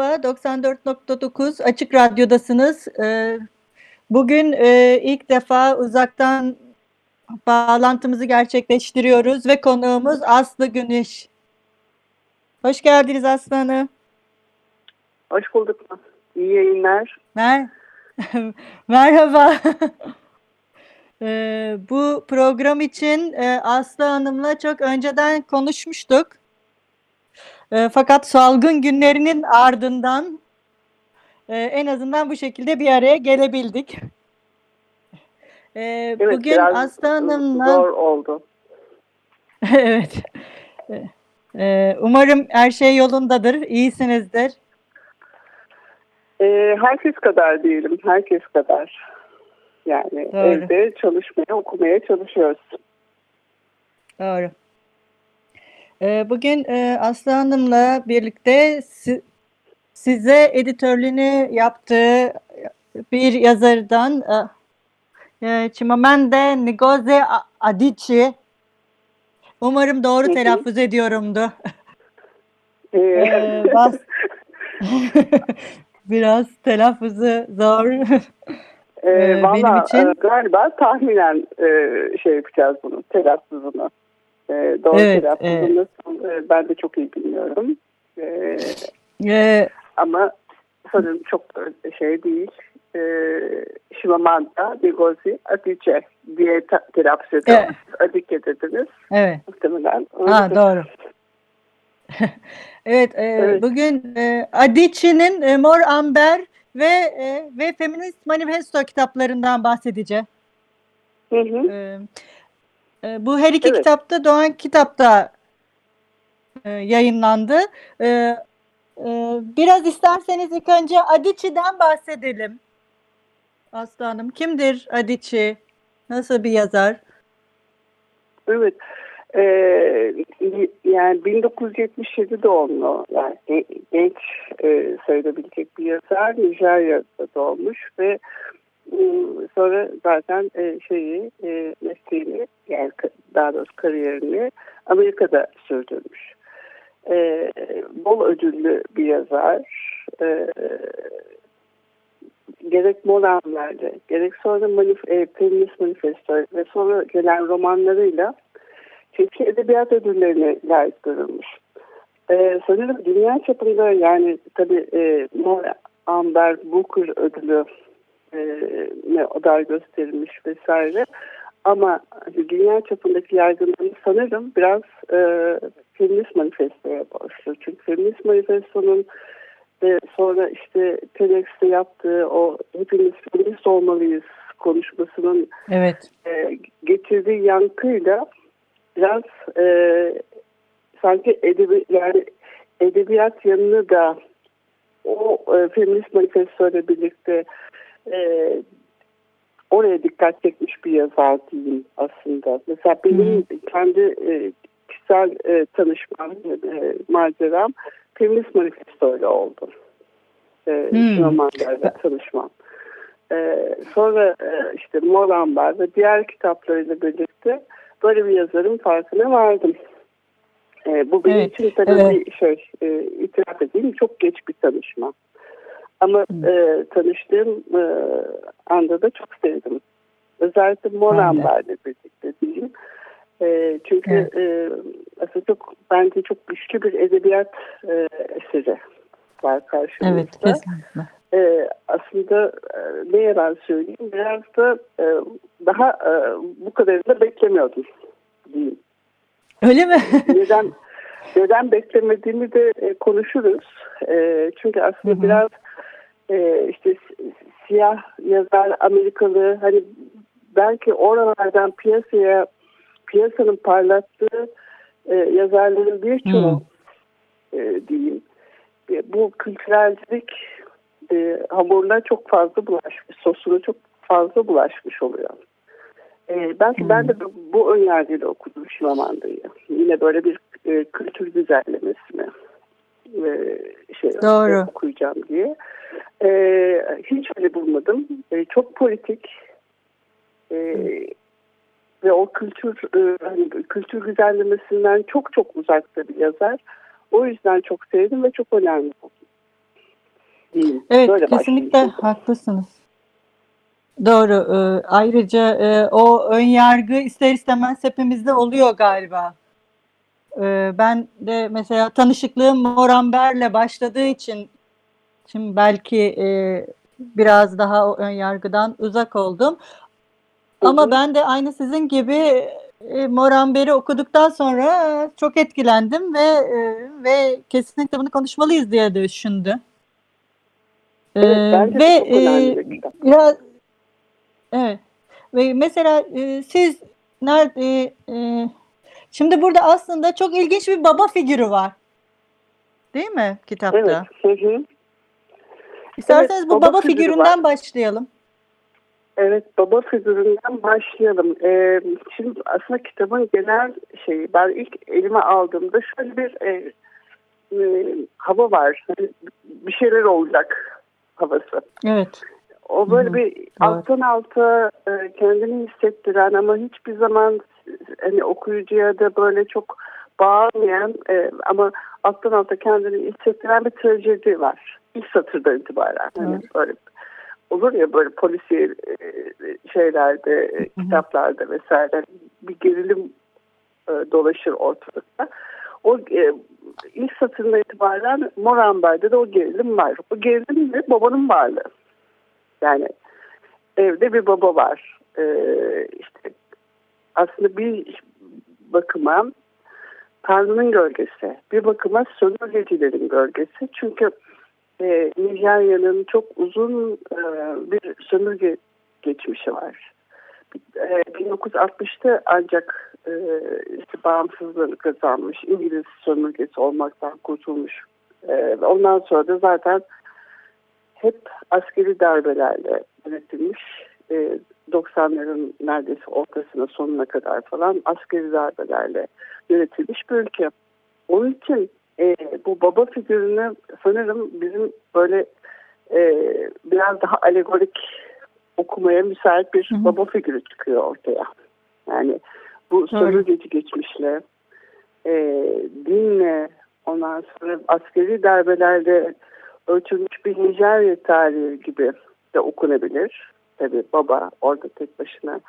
Merhaba, 94.9 Açık Radyo'dasınız. Ee, bugün e, ilk defa uzaktan bağlantımızı gerçekleştiriyoruz ve konuğumuz Aslı Güneş. Hoş geldiniz Aslı Hanım. Hoş bulduk. İyi yayınlar. Mer Merhaba. ee, bu program için e, Aslı Hanım'la çok önceden konuşmuştuk. E, fakat salgın günlerinin ardından e, en azından bu şekilde bir araya gelebildik. E, Evet, bugün Aslı Hanım'la Zor oldu. evet. E, umarım her şey yolundadır, iyisinizdir. Ee, herkes kadar diyelim. Herkes kadar. Yani Doğru. evde çalışmaya, okumaya çalışıyoruz. Doğru. Ee, Bugün e, Aslı Hanım'la birlikte si- size editörlüğünü yaptığı bir yazardan e, e, Chimamanda Ngozi Adichie umarım doğru telaffuz ediyorumdu. Ee, Ee, bas- Biraz telaffuzu zor. Ee, valla, benim için- e, galiba tahminen e, şey yapacağız bunu. Telaffuzunu. E, doğru Evet, telaffuzunu nasıl, e, ben de çok iyi bilmiyorum. E, Ee, ama sanırım çok şey değil. E, Shimamanda Ngozi Adichie diye telaffuz ediyoruz. Adike dediniz. evet. muhtemelen. Ha doğru. evet, e, Evet. bugün e, Adichie'nin e, Mor Amber ve e, ve Feminist Manifesto kitaplarından bahsedeceğim. Hı hı. E, e, bu her iki Evet. kitapta Doğan Kitap'ta e, yayınlandı. E, e, biraz isterseniz ilk önce Adichie'den bahsedelim. Aslı Hanım, kimdir Adichie? Nasıl bir yazar? Evet. Ee, yani 1977 doğumlu yani ge- genç e, sayılabilecek bir yazar Nijerya'da doğmuş ve sonra zaten e, şeyi e, mesleğini yani daha doğrusu kariyerini Amerika'da sürdürmüş. E, bol ödüllü bir yazar. E, gerek Moranlar'da gerek sonra manif e, Feminist Manifesto ve sonra gelen romanlarıyla çeşitli edebiyat ödüllerine layık görülmüş. Ee, sanırım dünya çapında yani tabii e, Mor Amber Booker ödülü e, aday gösterilmiş vesaire. Ama hani dünya çapındaki yaygınlığı sanırım biraz e, Feminist Manifesto'ya borçlu. Çünkü Feminist Manifesto'nun e, sonra işte TEDx'te yaptığı o hepimiz feminist olmalıyız konuşmasının Evet. e, getirdiği yankıyla biraz e, sanki edebi, yani edebiyat yanını da o e, feminist manifesto ile birlikte e, oraya dikkat çekmiş bir yazar diyeyim aslında. Mesela benim kendi e, kişisel e, tanışmam, e, maceram feminist manifesto ile oldu. E, Hmm. Şinomanlarla tanışmam. Ee, sonra e, işte Mor Amber ve diğer kitaplarıyla birlikte böyle bir yazarın farkına vardım. Ee, bu benim Evet, için tabii evet. bir şey, e, itiraf edeyim çok geç bir tanışma. Ama Hmm. e, tanıştığım e, anda da çok sevdim. Özellikle. Amber'le birlikte diyeyim. E, çünkü e, aslında çok bence çok güçlü bir edebiyat e, eseri var karşımızda. Evet, kesinlikle. Ee, aslında e, ne yalan söyleyeyim biraz da e, daha e, bu kadarını da beklemiyordum diyeyim. Öyle mi? Neden neden beklemediğimi de e, konuşuruz. E, çünkü aslında Hı hı. biraz e, işte si- siyah yazar Amerikalı hani belki oralardan piyasaya piyasanın parlattığı e, yazarların birçoğu e, diyeyim e, bu kültürelcilik e, hamuruna çok fazla bulaşmış, sosuna çok fazla bulaşmış oluyor. E, belki ben de bu, bu önyargıyla okudum Şimamanda'yı. Yine böyle bir e, kültür güzellemesi mi? E, şey, Doğru. okuyacağım diye. E, hiç öyle bulmadım. E, çok politik e, ve o kültür e, hani kültür güzellemesinden çok çok uzakta bir yazar. O yüzden çok sevdim ve çok önemli buldum. Evet Böyle kesinlikle başlayayım. haklısınız. Doğru. Ee, ayrıca e, o ön yargı ister istemez hepimizde oluyor galiba. Ee, ben de mesela tanışıklığım Moramber'le başladığı için şimdi belki e, biraz daha ön yargıdan uzak oldum. Ama ben de aynı sizin gibi e, Moramber'i okuduktan sonra çok etkilendim ve e, ve kesinlikle bunu konuşmalıyız diye düşündüm. Evet, Ee, bence de ve e, biraz evet ve mesela e, siz nerede e, şimdi burada aslında çok ilginç bir baba figürü var. Değil mi kitapta? Evet. Hı hı. İsterseniz Evet, bu baba baba, figürü figüründen var. başlayalım. Evet, baba figüründen başlayalım. Ee, şimdi aslında kitabın genel şeyi, ben ilk elime aldığımda şöyle bir e, e, hava var. Hani bir şeyler olacak havası. Evet. O böyle Hı hı, bir alttan alta e, kendini hissettiren ama hiçbir zaman hani okuyucuya da böyle çok bağlayan e, ama alttan alta kendini hissettiren bir trajedi var. İlk satırdan itibaren. Hani Evet. böyle olur ya böyle polisiye e, şeylerde, e, kitaplarda vesaire bir gerilim e, dolaşır ortalıkta. O e, ilk satırdan itibaren Moranber'de de o gerilim var. O gerilim de babanın varlığı. Yani evde bir baba var. Ee, işte aslında bir bakıma Tanrı'nın gölgesi, bir bakıma sömürgecilerin gölgesi. Çünkü e, Nijerya'nın çok uzun e, bir sömürge geçmişi var. E, 1960'ta ancak e, işte bağımsızlığını kazanmış, İngiliz sömürgesi olmaktan kurtulmuş. E, ondan sonra da zaten hep askeri darbelerle yönetilmiş. E, 90'ların neredeyse ortasına sonuna kadar falan askeri darbelerle yönetilmiş bir ülke. Onun için e, bu baba figürünü sanırım bizim böyle e, biraz daha alegorik okumaya müsait bir Hı hı. baba figürü çıkıyor ortaya. Yani bu sömürgeci geçmişle, e, dinle, ondan sonra askeri darbelerle ölçülmüş bir Nijerya tarihi gibi de okunabilir. Tabii baba orada tek başına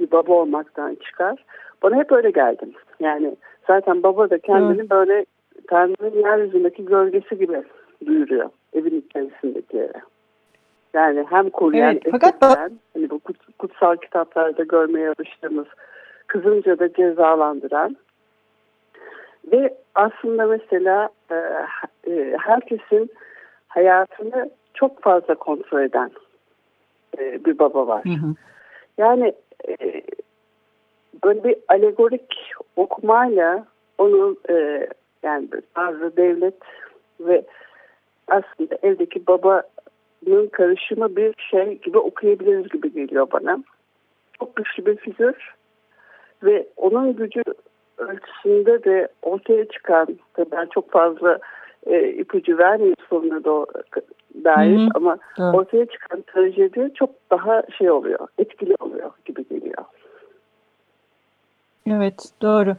bir baba olmaktan çıkar. Bana hep öyle geldi. Yani zaten baba da kendini böyle Tanrı'nın yeryüzündeki gölgesi gibi duyuruyor evin içerisindeki yere. Yani hem koruyan, Evet, fakat etkilenen, hani bu kut- kutsal kitaplarda görmeye alıştığımız kızınca da cezalandıran ve aslında mesela e, e, herkesin hayatını çok fazla kontrol eden e, bir baba var. Hı hı. Yani e, böyle bir alegorik okumayla onun e, yani Tanrı, devlet ve aslında evdeki babanın karışımı bir şey gibi okuyabiliriz gibi geliyor bana. Çok güçlü bir figür ve onun gücü ölçüsünde de ortaya çıkan, tabii ben çok fazla e, ipucu vermeyeyim sonuna da dair Hı hı. ama Doğru. ortaya çıkan trajedi çok daha şey oluyor, etkili oluyor gibi geliyor. Evet doğru.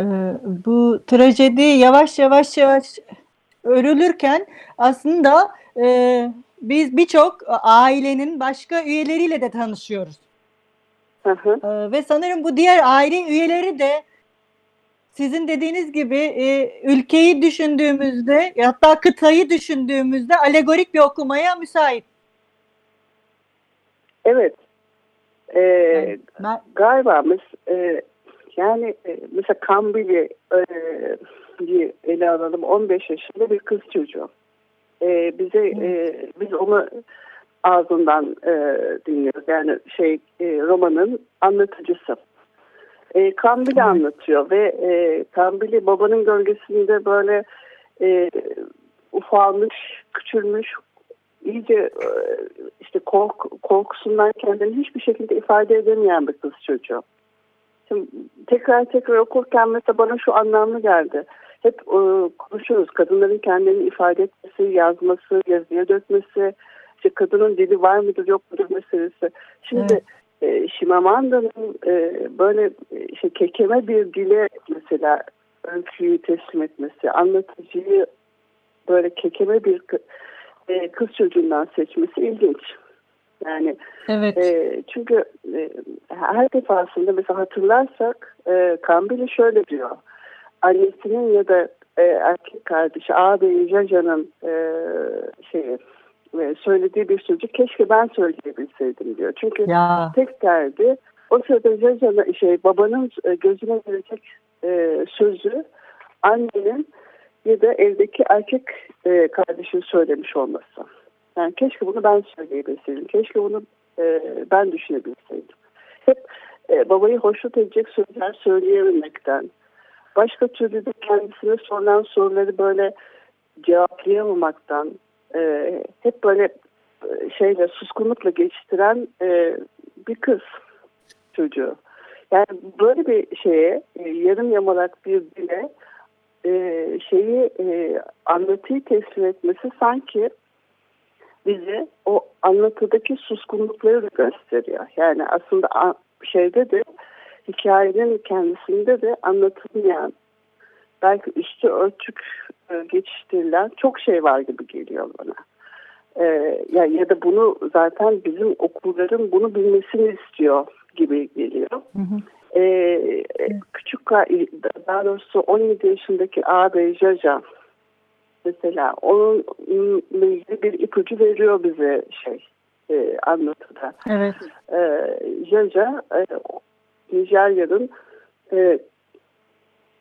Ee, bu trajedi yavaş yavaş yavaş örülürken aslında e, biz birçok ailenin başka üyeleriyle de tanışıyoruz. Hı hı. Ee, ve sanırım bu diğer aile üyeleri de sizin dediğiniz gibi e, ülkeyi düşündüğümüzde hatta kıtayı düşündüğümüzde alegorik bir okumaya müsait. Evet. Ee, Yani ben- galiba e, yani e, mesela Kambili e, diye ele alalım 15 yaşında bir kız çocuğu. E, bize e, biz onu ağzından e, dinliyoruz. Yani şey e, romanın anlatıcısı. E, Kambili anlatıyor ve e, Kambili babanın gölgesinde böyle e, ufalmış, küçülmüş, iyice e, işte kork, korkusundan kendini hiçbir şekilde ifade edemeyen bir kız çocuğu. Şimdi tekrar tekrar okurken mesela bana şu anlamlı geldi. Hep e, konuşuyoruz kadınların kendini ifade etmesi, yazması, yazıya dökmesi, işte kadının dili var mıdır yok mudur meselesi. Şimdi evet. E, Şimamanda'nın e, böyle işte kekeme bir dile mesela öyküyü teslim etmesi, anlatıcıyı böyle kekeme bir e, kız çocuğundan seçmesi ilginç. Yani evet. e, çünkü e, her defasında mesela hatırlarsak e, Kambili şöyle diyor. Annesinin ya da e, erkek kardeşi ağabeyi Jaja'nın e, şeyi e, söylediği bir sözü keşke ben söyleyebilseydim diyor. Çünkü ya. tek derdi o sırada Jaja'nın şey babanın e, gözüne gelecek e, sözü annenin ya da evdeki erkek e, kardeşin söylemiş olması. Yani keşke bunu ben söyleyebilseydim. Keşke bunu e, ben düşünebilseydim. Hep e, babayı hoşnut edecek sözler söyleyememekten, başka türlü de kendisine sorulan soruları böyle cevaplayamamaktan, e, hep böyle e, şeyle suskunlukla geçiştiren e, bir kız çocuğu. Yani böyle bir şeye e, yarım yamalak bir dile e, şeyi e, anlatıyı teslim etmesi sanki bize o anlatıdaki suskunlukları da gösteriyor. Yani aslında şeyde de hikayenin kendisinde de anlatılmayan belki üstü örtük e, geçiştirilen çok şey var gibi geliyor bana. Ee, ya, ya da bunu zaten bizim okulların bunu bilmesini istiyor gibi geliyor. Hı hı. Ee, küçük daha doğrusu 17 yaşındaki ağabey Jaja mesela onunla ilgili bir ipucu veriyor bize şey e, anlatıda. Evet. E, Jaja e, Nijerya'nın e,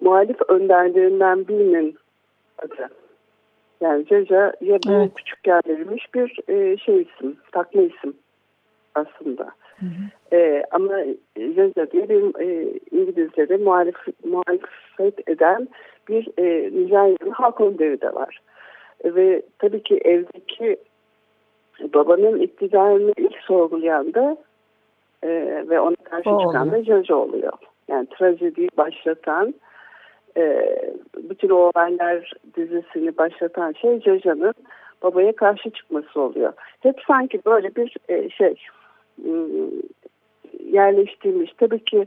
muhalif önderlerinden birinin adı. Yani Jaja ya bu evet. küçükken verilmiş bir e, şey isim, takma isim aslında. Hı hı. E, ama Jaja diye bir e, İngilizce'de muhalif, muhalefet eden bir e, Nijeryalı halk önderi de var. E, ve tabii ki evdeki babanın iktidarını ilk sorgulayan da e, ve ona karşı o çıkan oluyor. da Jaja oluyor. Yani trajediyi başlatan e, bütün o olaylar dizisini başlatan şey Jaja'nın babaya karşı çıkması oluyor. Hep sanki böyle bir e, şey ıı, yerleştirilmiş. Tabii ki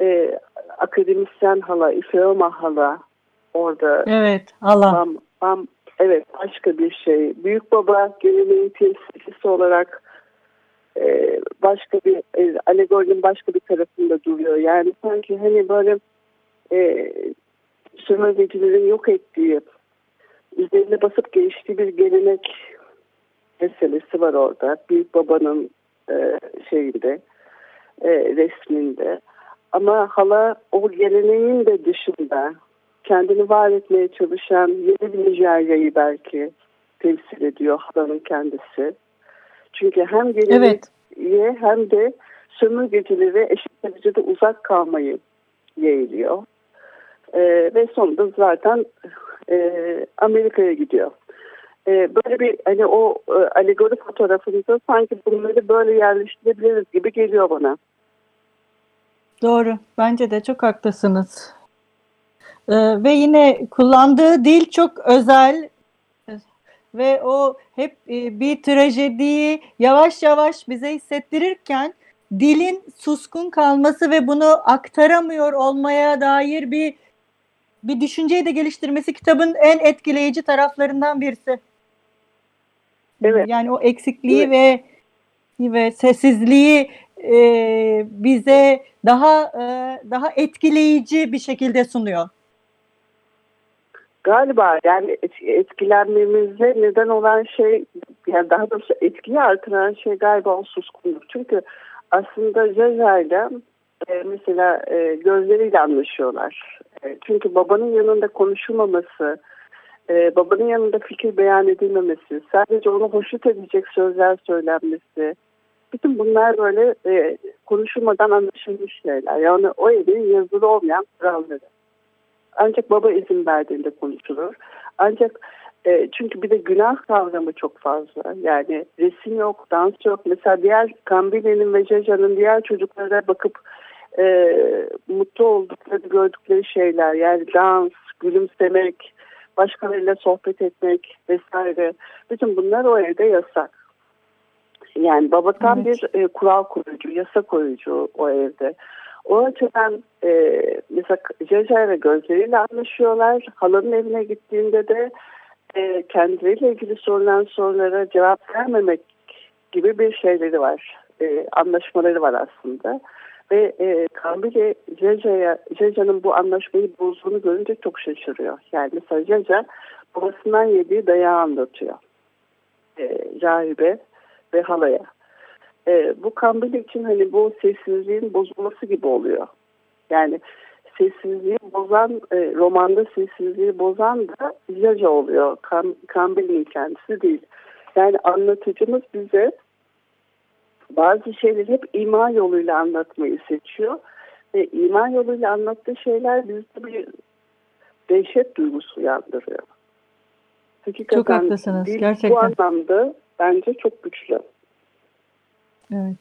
e, akademisyen hala, İfeoma hala orada. Evet, hala. Bam, bam, evet, başka bir şey. Büyük baba geleneğin temsilcisi olarak e, başka bir e, alegorinin başka bir tarafında duruyor. Yani sanki hani böyle e, sömürgecilerin yok ettiği, üzerine basıp geçtiği bir gelenek meselesi var orada. Büyük babanın e, şeyinde, e, resminde. Ama hala o geleneğin de dışında kendini var etmeye çalışan yeni bir Nijerya'yı belki temsil ediyor halanın kendisi. Çünkü hem geleneğe evet. hem de sömürgecilere eşit derecede uzak kalmayı yeğliyor. E, ve sonunda zaten e, Amerika'ya gidiyor. E, böyle bir hani o e, alegori fotoğrafında sanki bunları böyle yerleştirebiliriz gibi geliyor bana. Doğru. Bence de çok haklısınız. Ee, ve yine kullandığı dil çok özel ve o hep e, bir trajediyi yavaş yavaş bize hissettirirken dilin suskun kalması ve bunu aktaramıyor olmaya dair bir bir düşünceyi de geliştirmesi kitabın en etkileyici taraflarından birisi. Evet. Yani o eksikliği evet. ve ve sessizliği e, bize daha e, daha etkileyici bir şekilde sunuyor. Galiba yani etkilenmemize neden olan şey yani daha doğrusu etkiyi artıran şey galiba o suskunluk. Çünkü aslında Jaja ile e, mesela e, gözleriyle anlaşıyorlar. E, çünkü babanın yanında konuşulmaması, e, babanın yanında fikir beyan edilmemesi, sadece onu hoşnut edecek sözler söylenmesi, bütün bunlar böyle e, konuşulmadan anlaşılmış şeyler. Yani o evin yazılı olmayan kuralları. Ancak baba izin verdiğinde konuşulur. Ancak çünkü bir de günah kavramı çok fazla. Yani resim yok, dans yok. Mesela diğer Kambile'nin ve Jaja'nın diğer çocuklara bakıp e, mutlu oldukları, gördükleri şeyler. Yani dans, gülümsemek, başkalarıyla sohbet etmek vesaire. Bütün bunlar o evde yasak. Yani baba tam evet. bir e, kural koyucu, yasa koyucu o evde. O açıdan e, mesela Jaja ve gözleriyle anlaşıyorlar. Halanın evine gittiğinde de e, kendileriyle ilgili sorulan sorulara cevap vermemek gibi bir şeyleri var. E, anlaşmaları var aslında. Ve e, Kambili Jaja'nın bu anlaşmayı bozduğunu görünce çok şaşırıyor. Yani mesela Jaja babasından yediği dayağı anlatıyor. E, rahibe ve halaya. E, bu Kambili için hani bu sessizliğin bozulması gibi oluyor. Yani sessizliği bozan, e, romanda sessizliği bozan da Jaja oluyor. Kam, kendisi değil. Yani anlatıcımız bize bazı şeyleri hep ima yoluyla anlatmayı seçiyor. Ve ima yoluyla anlattığı şeyler bizde bir dehşet duygusu uyandırıyor. Hakikaten çok haklısınız. Gerçekten. Bu anlamda bence çok güçlü. Evet.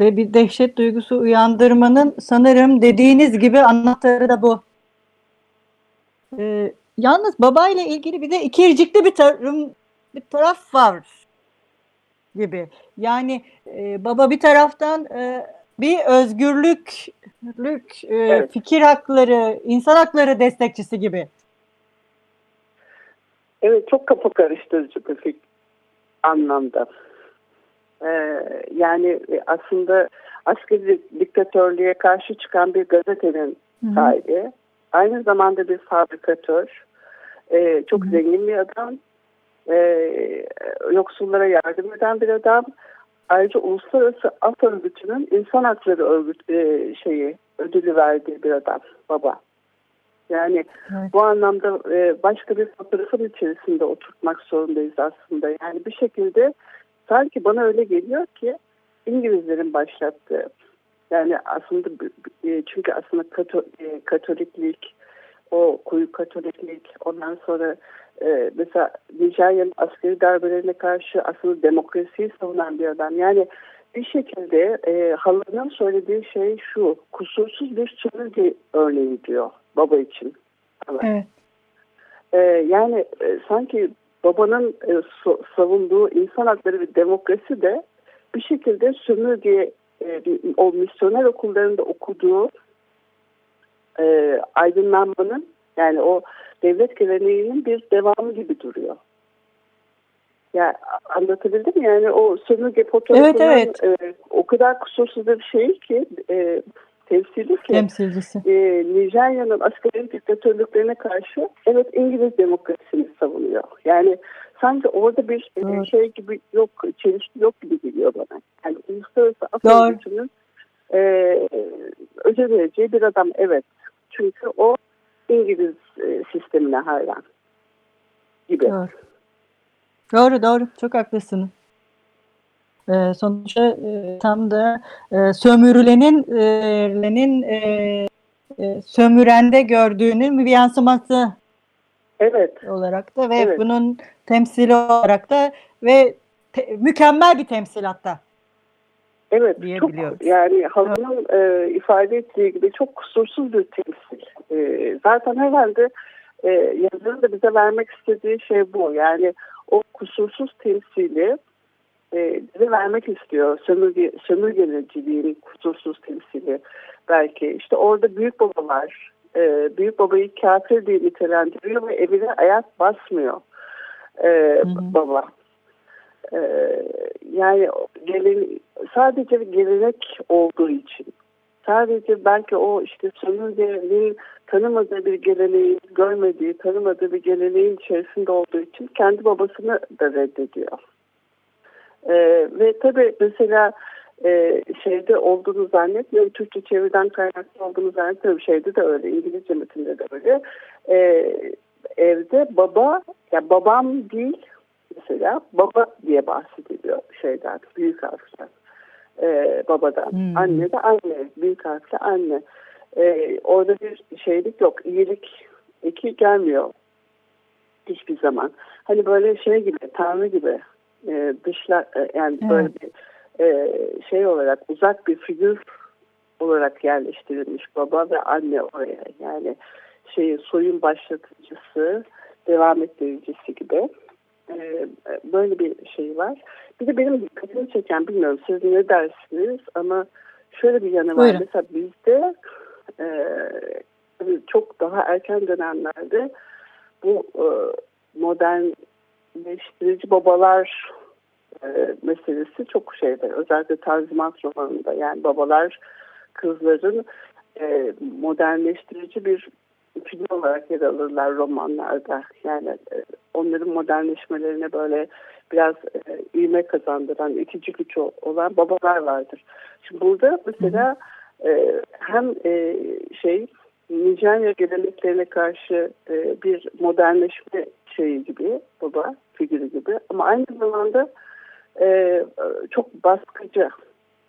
Ve bir dehşet duygusu uyandırmanın sanırım dediğiniz gibi anahtarı da bu. Ee, yalnız babayla ilgili bir de ikircikli bir, tarım, bir taraf var gibi. Yani e, baba bir taraftan e, bir özgürlük, e, evet. fikir hakları, insan hakları destekçisi gibi. Evet çok kafa karıştırıcı bir anlamda. Ee, yani aslında askeri diktatörlüğe karşı çıkan bir gazetenin Hı-hı. sahibi. Aynı zamanda bir fabrikatör. Ee, çok Hı-hı. zengin bir adam e, yoksullara yardım eden bir adam. Ayrıca Uluslararası Af Örgütü'nün insan hakları örgüt e, şeyi ödülü verdiği bir adam baba. Yani evet. bu anlamda e, başka bir fotoğrafın içerisinde oturtmak zorundayız aslında. Yani bir şekilde sanki bana öyle geliyor ki İngilizlerin başlattığı yani aslında e, çünkü aslında kato, e, katoliklik o koyu katoliklik ondan sonra e, mesela Nijerya'nın askeri darbelerine karşı aslında demokrasiyi savunan bir adam. Yani bir şekilde e, halının söylediği şey şu, kusursuz bir sömürge örneği diyor baba için. Evet. E, yani e, sanki babanın e, so, savunduğu insan hakları ve demokrasi de bir şekilde sömürge e, o misyoner okullarında okuduğu e, aydınlanmanın yani o devlet geleneğinin bir devamı gibi duruyor. Ya anlatabildim mi? Yani o sömürge fotoğrafının evet, evet. E, o kadar kusursuz bir şey ki e, temsili ki Temsilcisi. e, Nijerya'nın askeri diktatörlüklerine karşı evet İngiliz demokrasisini savunuyor. Yani sanki orada bir e, evet. şey gibi yok, çelişki yok gibi geliyor bana. Yani uluslararası Afrika e, özel vereceği bir adam evet. Çünkü o İngiliz e, sistemine hayran gibi. Doğru. Doğru doğru çok haklısın. E, sonuçta e, tam da e, sömürülenin e, e, e, sömürende gördüğünün bir yansıması evet. olarak da ve evet. bunun temsili olarak da ve te, mükemmel bir temsil hatta. Evet, çok yani halının e, ifade ettiği gibi çok kusursuz bir temsil. E, zaten herhalde e, yazarın da bize vermek istediği şey bu. Yani o kusursuz temsili e, bize vermek istiyor. Sömürge, sömürgeleciliğin kusursuz temsili belki. İşte orada büyük babalar, e, büyük babayı kafir diye nitelendiriyor ve evine ayak basmıyor e, hı hı. baba. E, yani gelen, sadece bir gelenek olduğu için sadece belki o işte sömürgenin tanımadığı bir geleneği görmediği, tanımadığı bir geleneğin içerisinde olduğu için kendi babasını da reddediyor. Ee, ve tabii mesela e, şeyde olduğunu zannetmiyorum. Türkçe çeviriden kaynaklı olduğunu zannetmiyorum. Şeyde de öyle, İngilizce metinde de öyle. Ee, evde baba, ya babam değil mesela baba diye bahsediliyor şeyden, büyük harfler. Ee, babadan. Hmm. Anne de anne, büyük harfle anne. Ee, orada bir şeylik yok, iyilik eki gelmiyor hiçbir zaman. Hani böyle şey gibi, tanrı gibi e, dışlar, e, yani Evet. böyle bir e, şey olarak uzak bir figür olarak yerleştirilmiş baba ve anne oraya. Yani şeyi soyun başlatıcısı, devam ettiricisi gibi. Ee, böyle bir şey var. Bir de benim dikkatimi çeken bilmiyorum siz ne dersiniz ama şöyle bir yanı var. Buyurun. Mesela bizde e, çok daha erken dönemlerde bu e, modernleştirici babalar e, meselesi çok şeyde özellikle Tanzimat romanında yani babalar kızların e, modernleştirici bir figür olarak yer alırlar romanlarda. Yani e, onların modernleşmelerine böyle biraz e, ivme kazandıran, itici güç olan babalar vardır. Şimdi burada mesela e, hem e, şey Nijerya geleneklerine karşı e, bir modernleşme şeyi gibi baba figürü gibi ama aynı zamanda e, çok baskıcı.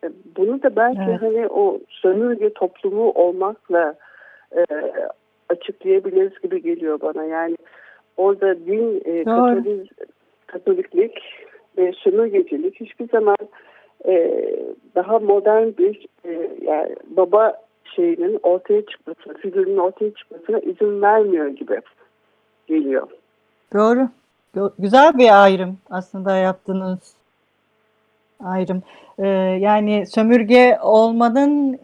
E, Bunu da belki Evet. hani o sömürge toplumu olmakla e, açıklayabiliriz gibi geliyor bana. Yani orada din, e. Katoliz, Katoliklik ve sömürgecilik hiçbir zaman e, daha modern bir e, yani baba şeyinin ortaya çıkmasına, figürünün ortaya çıkmasına izin vermiyor gibi geliyor. Doğru. Güzel bir ayrım aslında yaptığınız ayrım. Ee, yani sömürge olmanın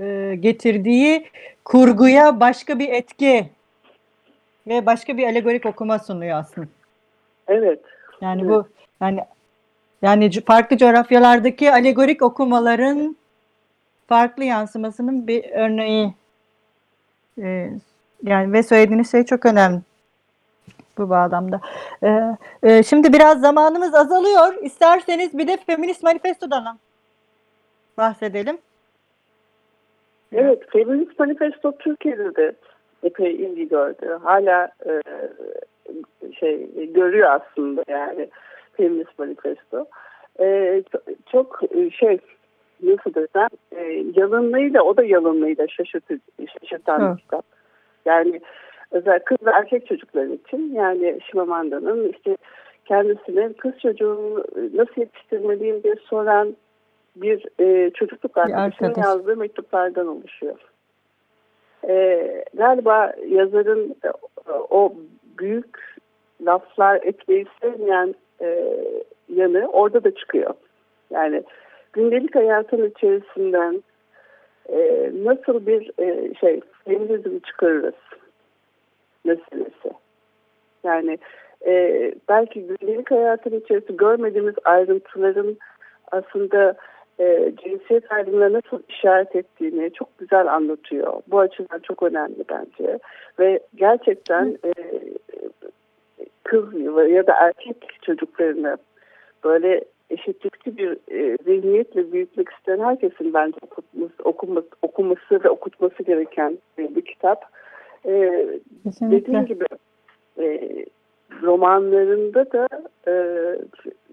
e, getirdiği kurguya başka bir etki ve başka bir alegorik okuma sunuyor aslında. Evet. Yani Evet. bu yani yani farklı coğrafyalardaki alegorik okumaların farklı yansımasının bir örneği. Ee, yani ve söylediğiniz şey çok önemli bu bağlamda. Ee, e, şimdi biraz zamanımız azalıyor. İsterseniz bir de Feminist Manifesto'dan bahsedelim. Evet, Feminist Manifesto Türkiye'de de epey ilgi gördü. Hala e, şey görüyor aslında yani Feminist Manifesto. E, çok, e, şey nasıl desem e, yalınlığıyla o da yalınlığıyla şaşırtı, şaşırtan Evet. bir kitap. Yani özel kız ve erkek çocuklar için yani Şimamanda'nın işte kendisine kız çocuğunu nasıl yetiştirmeliyim diye soran bir e, çocukluk arkadaşının arkadaş. yazdığı mektuplardan oluşuyor. E, galiba yazarın e, o büyük laflar etmeyi sevmeyen e, yanı orada da çıkıyor. Yani gündelik hayatın içerisinden e, nasıl bir e, şey feminizm çıkarırız meselesi. Yani e, belki gündelik hayatın içerisinde görmediğimiz ayrıntıların aslında e, cinsiyet ayrımına nasıl işaret ettiğini çok güzel anlatıyor. Bu açıdan çok önemli bence. Ve gerçekten e, kız ya da erkek çocuklarını böyle eşitlikçi bir e, zihniyetle büyütmek isteyen herkesin bence okutması, okuması, okuması ve okutması gereken bir kitap. E, dediğim gibi e, romanlarında da e,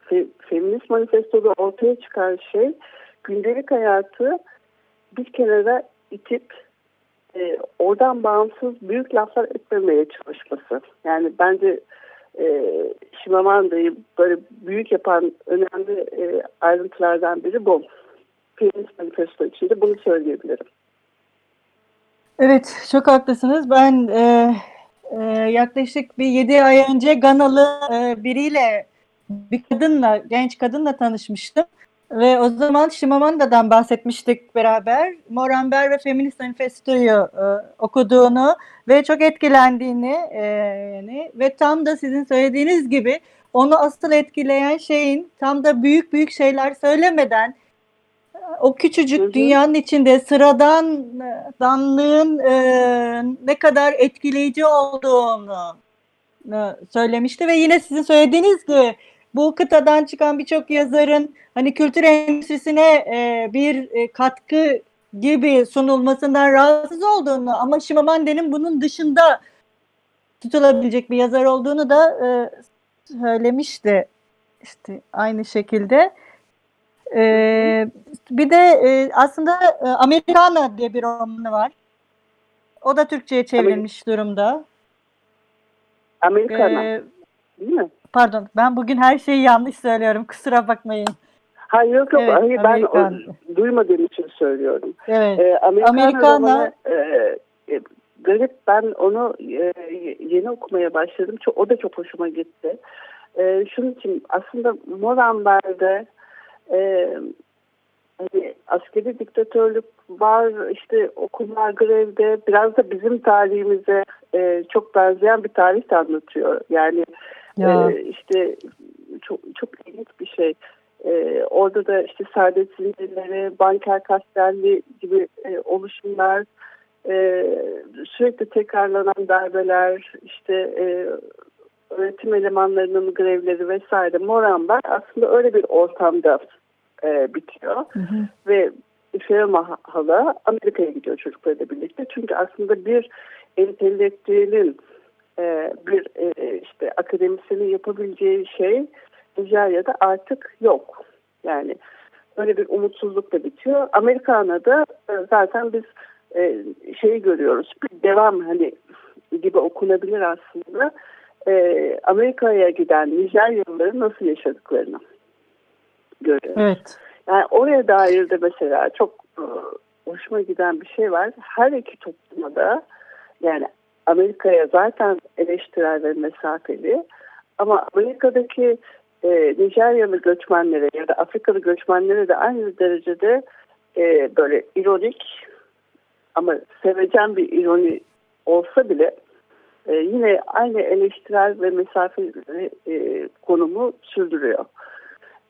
fe, feminist manifestoda ortaya çıkan şey gündelik hayatı bir kenara itip e, oradan bağımsız büyük laflar etmemeye çalışması. Yani bence e, Şimamanda'yı böyle büyük yapan önemli e, ayrıntılardan biri bu. Feminist manifesto içinde bunu söyleyebilirim. Evet, çok haklısınız. Ben e, e, yaklaşık bir 7 ay önce Ganalı e, biriyle, bir kadınla, genç kadınla tanışmıştım. Ve o zaman Şimamanda'dan bahsetmiştik beraber. Moramber ve Feminist Manifesto'yu e, okuduğunu ve çok etkilendiğini e, yani, ve tam da sizin söylediğiniz gibi onu asıl etkileyen şeyin tam da büyük büyük şeyler söylemeden o küçücük Hı hı. dünyanın içinde sıradan danlığın e, ne kadar etkileyici olduğunu e, söylemişti ve yine sizin söylediğiniz gibi bu kıtadan çıkan birçok yazarın hani kültür endüstrisine e, bir e, katkı gibi sunulmasından rahatsız olduğunu ama Şimamande'nin bunun dışında tutulabilecek bir yazar olduğunu da e, söylemişti işte aynı şekilde. E, bir de e, aslında e, Americana diye bir romanı var. O da Türkçe'ye çevrilmiş durumda. Amerikana E, değil mi? Pardon ben bugün her şeyi yanlış söylüyorum kusura bakmayın. Hayır yok yok. Evet, Hayır, ben Amerikan. o, duymadığım için söylüyorum. Evet. Ee, Amerikan Americana- romanı, e, e, garip ben onu e, yeni okumaya başladım. Çok, o da çok hoşuma gitti. E, şunun için aslında Moranberg'de e, hani askeri diktatörlük var, işte okullar grevde, biraz da bizim tarihimize e, çok benzeyen bir tarih de anlatıyor. Yani Ya. ee, işte çok çok ilginç bir şey. Ee, orada da işte saadet zincirleri, banker kastelli gibi e, oluşumlar, e, sürekli tekrarlanan darbeler, işte e, öğretim elemanlarının grevleri vesaire. Moranberg aslında öyle bir ortamda e, bitiyor Hı hı. ve Ferma hala Amerika'ya gidiyor çocuklarıyla birlikte. Çünkü aslında bir entelektüelin e, bir e, işte akademisyenin yapabileceği şey Nijerya'da artık yok. Yani öyle bir umutsuzlukla bitiyor. Amerikana'da e, zaten biz e, şeyi görüyoruz. Bir devam hani gibi okunabilir aslında. E, Amerika'ya giden Nijeryalıların nasıl yaşadıklarını görüyoruz. Evet. Yani oraya dair de mesela çok e, hoşuma giden bir şey var. Her iki topluma da yani Amerika'ya zaten eleştirel ve mesafeli ama Amerika'daki e, Nijeryalı göçmenlere ya da Afrikalı göçmenlere de aynı derecede e, böyle ironik ama sevecen bir ironi olsa bile e, yine aynı eleştirel ve mesafeli e, konumu sürdürüyor.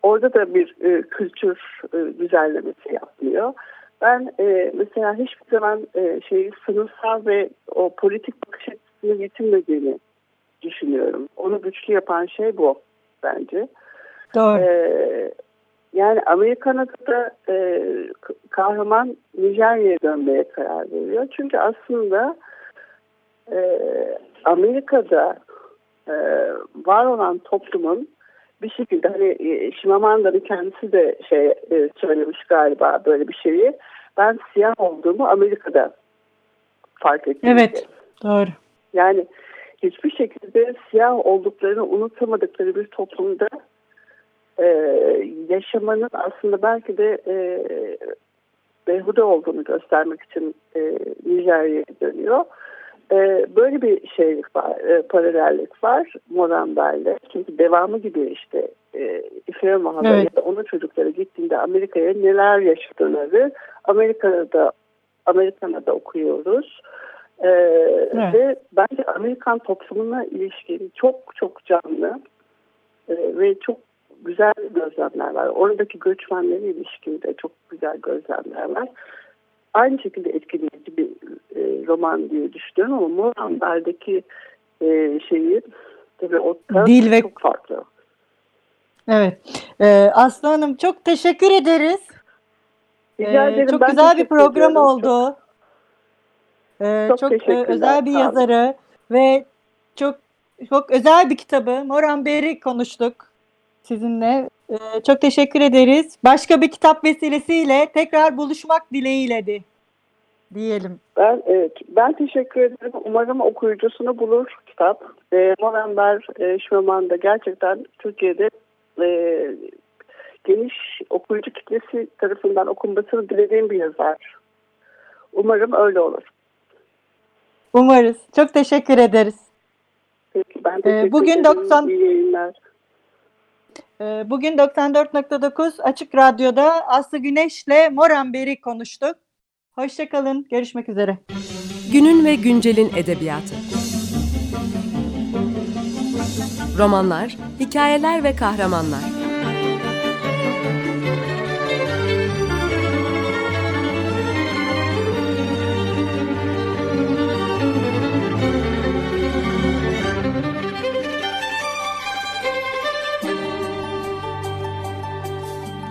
Orada da bir e, kültür e, düzenlemesi yapılıyor. Ben e, mesela hiçbir zaman e, şeyi sınıfsal ve o politik bakış açısını yitirmediğini düşünüyorum. Onu güçlü yapan şey bu bence. Doğru. Ee, yani Amerikana'da da e, kahraman Nijerya'ya dönmeye karar veriyor. Çünkü aslında e, Amerika'da e, var olan toplumun bir şekilde hani e, Şimamanda'nın kendisi de şey e, söylemiş galiba böyle bir şeyi. Ben siyah olduğumu Amerika'da fark ettim. Evet. Doğru. Yani hiçbir şekilde siyah olduklarını unutamadıkları bir toplumda e, yaşamanın aslında belki de e, behude olduğunu göstermek için e, Nijerya'ya dönüyor. E, böyle bir şeylik var, e, paralellik var Moranber'le. Çünkü devamı gibi işte e, İfre Mahalı Evet. onun çocukları gittiğinde Amerika'ya neler yaşadığını Amerika'da Amerika'da da okuyoruz. Ee, Ve bence Amerikan toplumuna ilişkin çok çok canlı e, ve çok güzel gözlemler var. Oradaki göçmenlere ilişkin de çok güzel gözlemler var. Aynı şekilde etkileyici bir e, roman diye düşünüyorum ama Moranberg'deki e, şeyi tabii o Dil ve- çok farklı. Evet. Ee, Aslı Hanım çok teşekkür ederiz. Rica Ee, ederim. çok Ben güzel bir program ediyorum. oldu. Ee, Çok çok e, özel bir yazarı ve çok çok özel bir kitabı Moran Ber'i konuştuk sizinle. Ee, çok teşekkür ederiz. Başka bir kitap vesilesiyle tekrar buluşmak dileğiyle de diyelim. Ben evet, ben teşekkür ederim. Umarım okuyucusunu bulur kitap. E, Moranber e, Şuman'da gerçekten Türkiye'de e, geniş okuyucu kitlesi tarafından okunmasını dilediğim bir yazar. Umarım öyle olur. Umarız. Çok teşekkür ederiz. Peki ben teşekkür Ee, bugün ederim. 90 İyi yayınlar. Ee, Bugün 94.9 Açık Radyo'da Aslı Güneş'le Moran Ber'i konuştuk. Hoşçakalın. Görüşmek üzere. Günün ve güncelin edebiyatı. Romanlar, hikayeler ve kahramanlar.